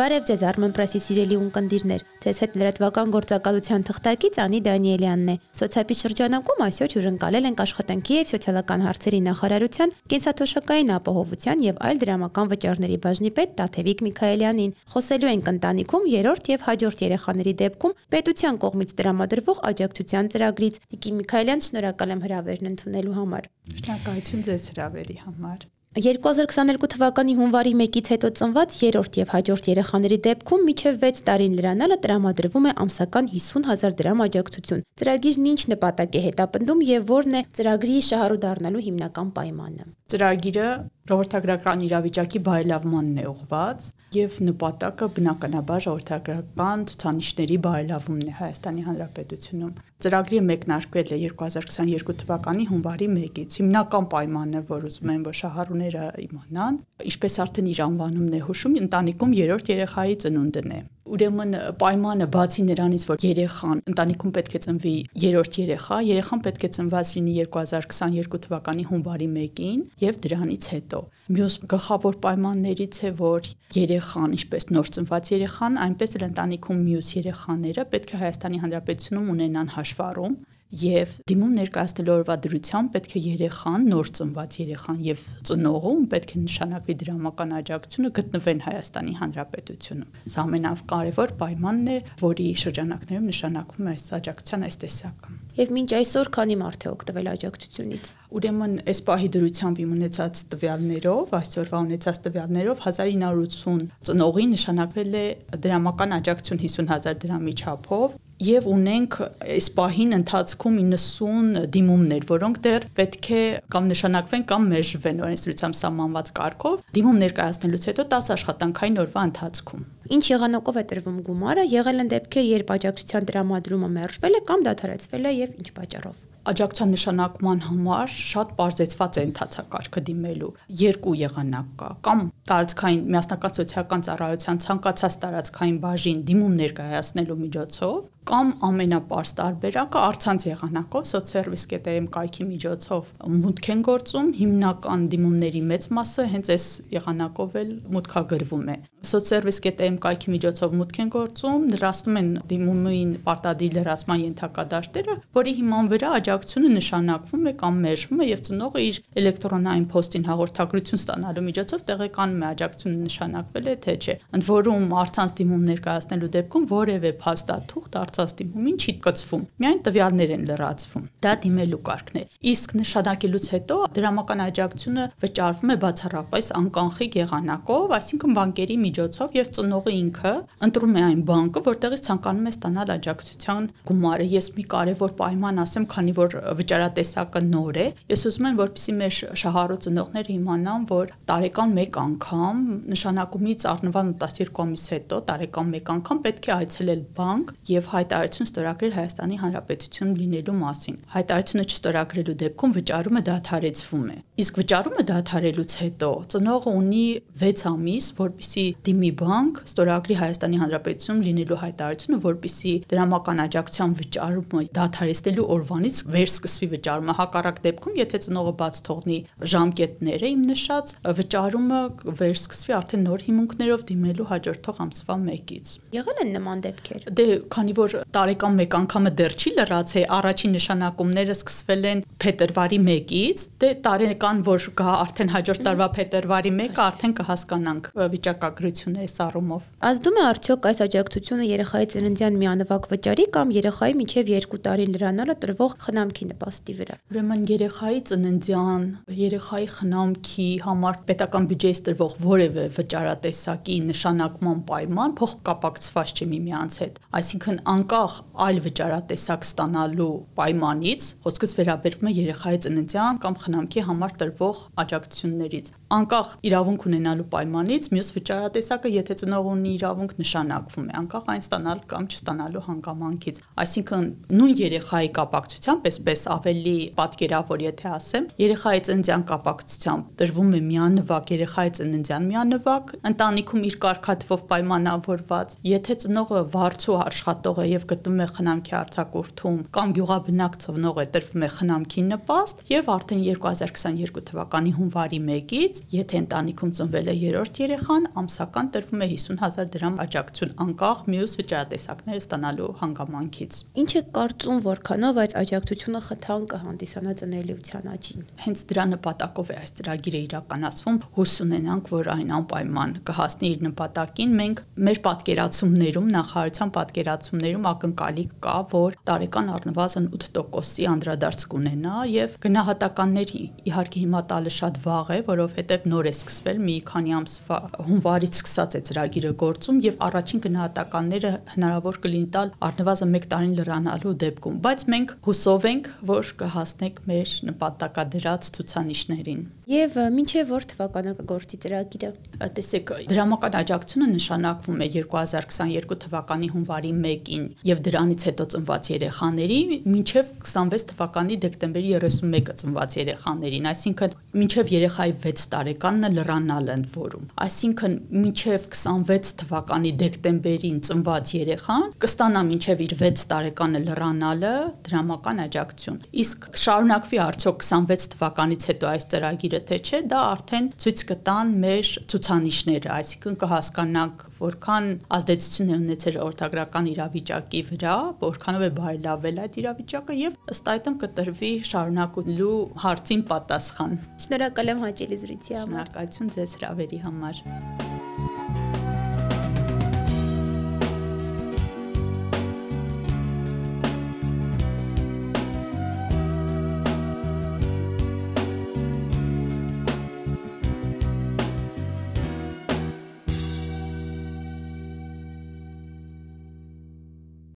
Բարև ձեզ Armen Press-ի սիրելի ունկնդիրներ։ Ձեզ հետ լրատվական գործակալության թղթակից Անի Դանիելյանն է։ Սոցիալի շրջանակում այսօր հյուրընկալել ենք աշխատանքի եւ սոցիալական հարցերի նախարարության կենսաթոշակային ապահովության եւ այլ դրամական վճարների բաժնի պետ Տաթևիկ Միքայելյանին։ Խոսելու ենք ընտանիքում երրորդ եւ հաջորդ երեխաների դեպքում պետության կողմից տրամադրվող աջակցության ծրագրից։ Տիկի Միքայելյան, շնորհակալ եմ հրավերն ընդունելու համար։ Շնորհակալություն ձեզ հրավերի համար։ 2022 թվականի հունվարի 1-ից հետո ծնված երրորդ եւ հաջորդ երեխաների դեպքում միջև 6 տարին լրանալը տրամադրվում է ամսական 50000 դրամ աջակցություն։ Ծրագիրն ինչ նպատակ է հետապնդում եւ որն է ծրագրի շահառու դառնալու հիմնական պայմանը։ Ծրագիրը ժողովրդագրական իրավիճակի բարելավմանն է ուղղված եւ նպատակը բնականաբար ժողովրդագրական ցուցանիշների բարելավումն է Հայաստանի Հանրապետությունում։ Ծրագրի մեկնարկվել է 2022 թվականի հունվարի 1-ից։ Հիմնական պայմանն է, որ ուզում են, որ շահառուները իմանան, ինչպես արդեն իր անվանումն է հուշում, ընտանիքում երրորդ երեխայի ծնունդն է։ Ուրեմն պայմանը բացի նրանից, որ երեխան ընտանիքում պետք է ծնվի երրորդ երեխա, երեխան պետք է ծնված լինի 2022 թվականի հունվարի 1-ին եւ դրանից հետո։ Մյուս գլխավոր պայմաններից է, որ երեխան, ինչպես նոր ծնված երեխան, այնպես էլ ընտանիքում մյուս երեխաները պետք է Հայաստանի Հանրապետությունում ունենան հաշվառում եւ դիմում ներկայացնելու օրվա դրությամբ պետք է երեխան, նոր ծնված երեխան եւ ծնողում պետք է նշանակվի դրամական աջակցությունը գտնվեն Հայաստանի Հանրապետությունում։ Սա ամենակարևոր պայմանն է, որի շրջանակներում նշանակվում է այս աջակցության այս տեսակը։ Եվ մինչ այսօր քանի մարդ է օգտվել աջակցությունից։ Ուրեմն այս պահի դրությամբ իմ ունեցած տվյալներով, այսօրվա ունեցած տվյալներով 1980 ծնողի նշանակվել է դրամական աջակցություն 50000 դրամի չափով եւ ունենք այս պահին ընթացքում 90 դիմումներ, որոնք դեռ պետք է կամ նշանակվեն կամ մեժվեն օրենսդրությամբ սահմանված կարգով, դիմում ներկայացնելուց հետո 10 աշխատանքային օրվա ընթացքում։ Ինչ եղանակով է տրվում գումարը, եղել են դեպքեր, երբ աջակցության տրամադրումը մերժվել է կամ դադարեցվել է եւ ինչ պատճառով աջակցության նշանակման համար շատ բարձեցված է ընթացակարգը դիմելու երկու եղանակ կա կամ տարածքային միասնական սոցիալական ծառայության ցանկացած տարածքային բաժին դիմում ներկայացնելու միջոցով կամ ամենապարզ տարբերակը արցանց եղանակով soцservice.am կայքի միջոցով մուտք են գործում հիմնական դիմումների մեծ մասը հենց այս եղանակով էլ մուտքագրվում է soцservice.am կայքի միջոցով մուտք են գործում դրացնում են դիմումին պարտադիր լրացման ենթակադաշտերը որի հիման վրա աջակցությունը նշանակվում է կամ մերժվում է եւ ծնողը իր էլեկտրոնային փոստին հաղորդագրություն ստանալու միջոցով տեղեկանում է աջակցությունը նշանակվել է թե չէ ընդ որում արցանց դիմում ներկայացնելու դեպքում որևէ փաստաթուղթ արցանց դիմումին չի կցվում միայն տվյալներ են լրացվում դա դիմելու կարգն է իսկ նշանակելուց հետո դրամական աջակցությունը վճարվում է բացառապես անկանխիկ եղանակով այսինքն բանկերի միջոցով եւ ծնողը ինքը ընտրում է այն բանկը որտեղից ցանկանում է ստանալ աջակցության գումարը ես մի կարևոր պայման ասեմ քանի որ վճարատեսակը նոր է ես ուզում եմ որպեսզի մեր շահառու ծնողները իմանան որ տարեկան 1 անգամ նշանակումից առնվազն 12 ամիս հետո տարեկան 1 անգամ պետք է այցելել բանկ եւ հայտարարություն ստորագրել Հայաստանի Հանրապետություն լինելու մասին։ Հայտարարությունը չստորագրելու դեպքում վճարումը դադարեցվում է։ Իսկ վճարումը դադարելուց հետո ծնողը ունի 6 ամիս, որպիսի դիմի բանկ ստորագրի Հայաստանի Հանրապետությունում լինելու հայտարարությունը, որպիսի դրամական աջակցության վճարումը դադարեցնելու օրվանից վերսկսվի վճարումը։ Հակառակ դեպքում, եթե ծնողը բաց թողնի ժամկետները իմ նշած, վճարումը վերսկսվի արդեն նոր հիմունքներով դիմելու հաջորդող ամսվա 1-ից։ Եղել են նման դեպքեր։ Դե քանի որ տարեկան մեկ անգամը դեռ չի լրացել, առաջին նշանակումները սկսվել են փետրվարի 1-ից, դե տարեկան որ գա արդեն հաջորդ տարվա փետրվարի 1-ը արդեն կհասկանանք վիճակագրությունը այս առումով։ Ազդում է արդյոք այս աջակցությունը երեխայի ծննդյան միանվագ վճարի կամ երեխայի միջև 2 տարի լրանալը տրվող խնամքի նպաստի վրա։ Ուրեմն երեխայի ծննդյան, երեխայի խնամքի համար պետական բյուջեից տրվող որևէ վճարատեսակի նշանակման պայման փոխկապակցված չի միմյանց հետ։ Այսինքն անկախ այլ վճարատեսակ ստանալու պայմանից, խոսքս վերաբերվում է երեխայի ծննդյան կամ խնամքի համար տրվող աջակցություններից։ Անկախ իրավունք ունենալու պայմանից, մյուս վճարատեսակը, եթե ծնող ունի իրավունք, նշանակվում է, անկախ այն ստանալ կամ չստանալու հանգամանքից։ Այսինքն նույն երեխայի կապակցությամբ, այսպես ավելի պատկերավոր եթե ասեմ, երեխայի ծննդյան կապակցությամբ տրվում է միանվագ երեխայի ծննդյան միանվագ, ընտանիքում իր կարգաթվով պայմանավորված, եթե ծնողը վարձու աշխատող է եւ գտնվում է խնամքի արձակուրդում կամ գյուղաբնակ ծնող է տրվում է խնամքի նպաստ եւ արդեն 2022 թվականի հունվարի 1-ից եթե ընտանիքում ծնվել է երրորդ երեխան, ամսական տրվում է 50000 դրամ աջակցություն անկախ մյուս վճարատեսակները ստանալու հանգամանքից։ Ինչ է կարծում, որքանով այդ աջակցությունը խթան կհանդիսանա ծնելիության աճին։ Հենց դրա նպատակով է այս ծրագիրը իրականացվում, հույս ունենանք, որ այն անպայման կհասնի իր նպատակին։ Մենք մեր պատկերացումներում, նախարարության պատկերացումներում ակնկալիք կա, որ տարեկան առնվազն 8%-ի անդրադարձ կունենա եւ գնահատականներ իհարկե հիմա տալը շատ վաղ է, որովհետեւ նոր է սկսվել մի քանի ամսվա հունվարից սկսած է ծրագիրը գործում եւ առաջին գնահատականները հնարավոր կլինի տալ առնվազն 1 տարին լրանալու դեպքում, բայց մենք հուսով ենք, որ կհասնենք մեր նպատակադրած ցուցանիշներին։ Եվ մինչև որ թվականը կգործի ծրագիրը։ Տեսեք, դրամական աջակցությունը նշանակվում է 2022 թվականի հունվարի 1-ին եւ դրանից հետո ծնված երեխաների մինչև 26 թվականի դեկտեմբերի 31-ը ծնված երեխաներին, այսինքն մինչև երեխայի 6 տարեկանն լրանալ են որում։ Այսինքն մինչև 26 թվականի դեկտեմբերին ծնված երեխան կստանա մինչև իր 6 տարեկանը լրանալը դրամական աջակցություն։ Իսկ շարունակվի արդյոք 26 թվականից հետո այս ծրագիրը թե չէ, դա արդեն ցույց կտան մեր ցուցանիշները, այսինքն կհասկանանք որքան ազդեցություն է ունեցել օրթագրական իրավիճակի վրա, որքանով է բարելավել այդ իրավիճակը եւ ըստ այդմ կտրվի շարունակելու հարցին պատասխան։ Շնորհակալ եմ հաճելի զրույցի համար։ Շնորհակալություն ձեզ հրավերի համար։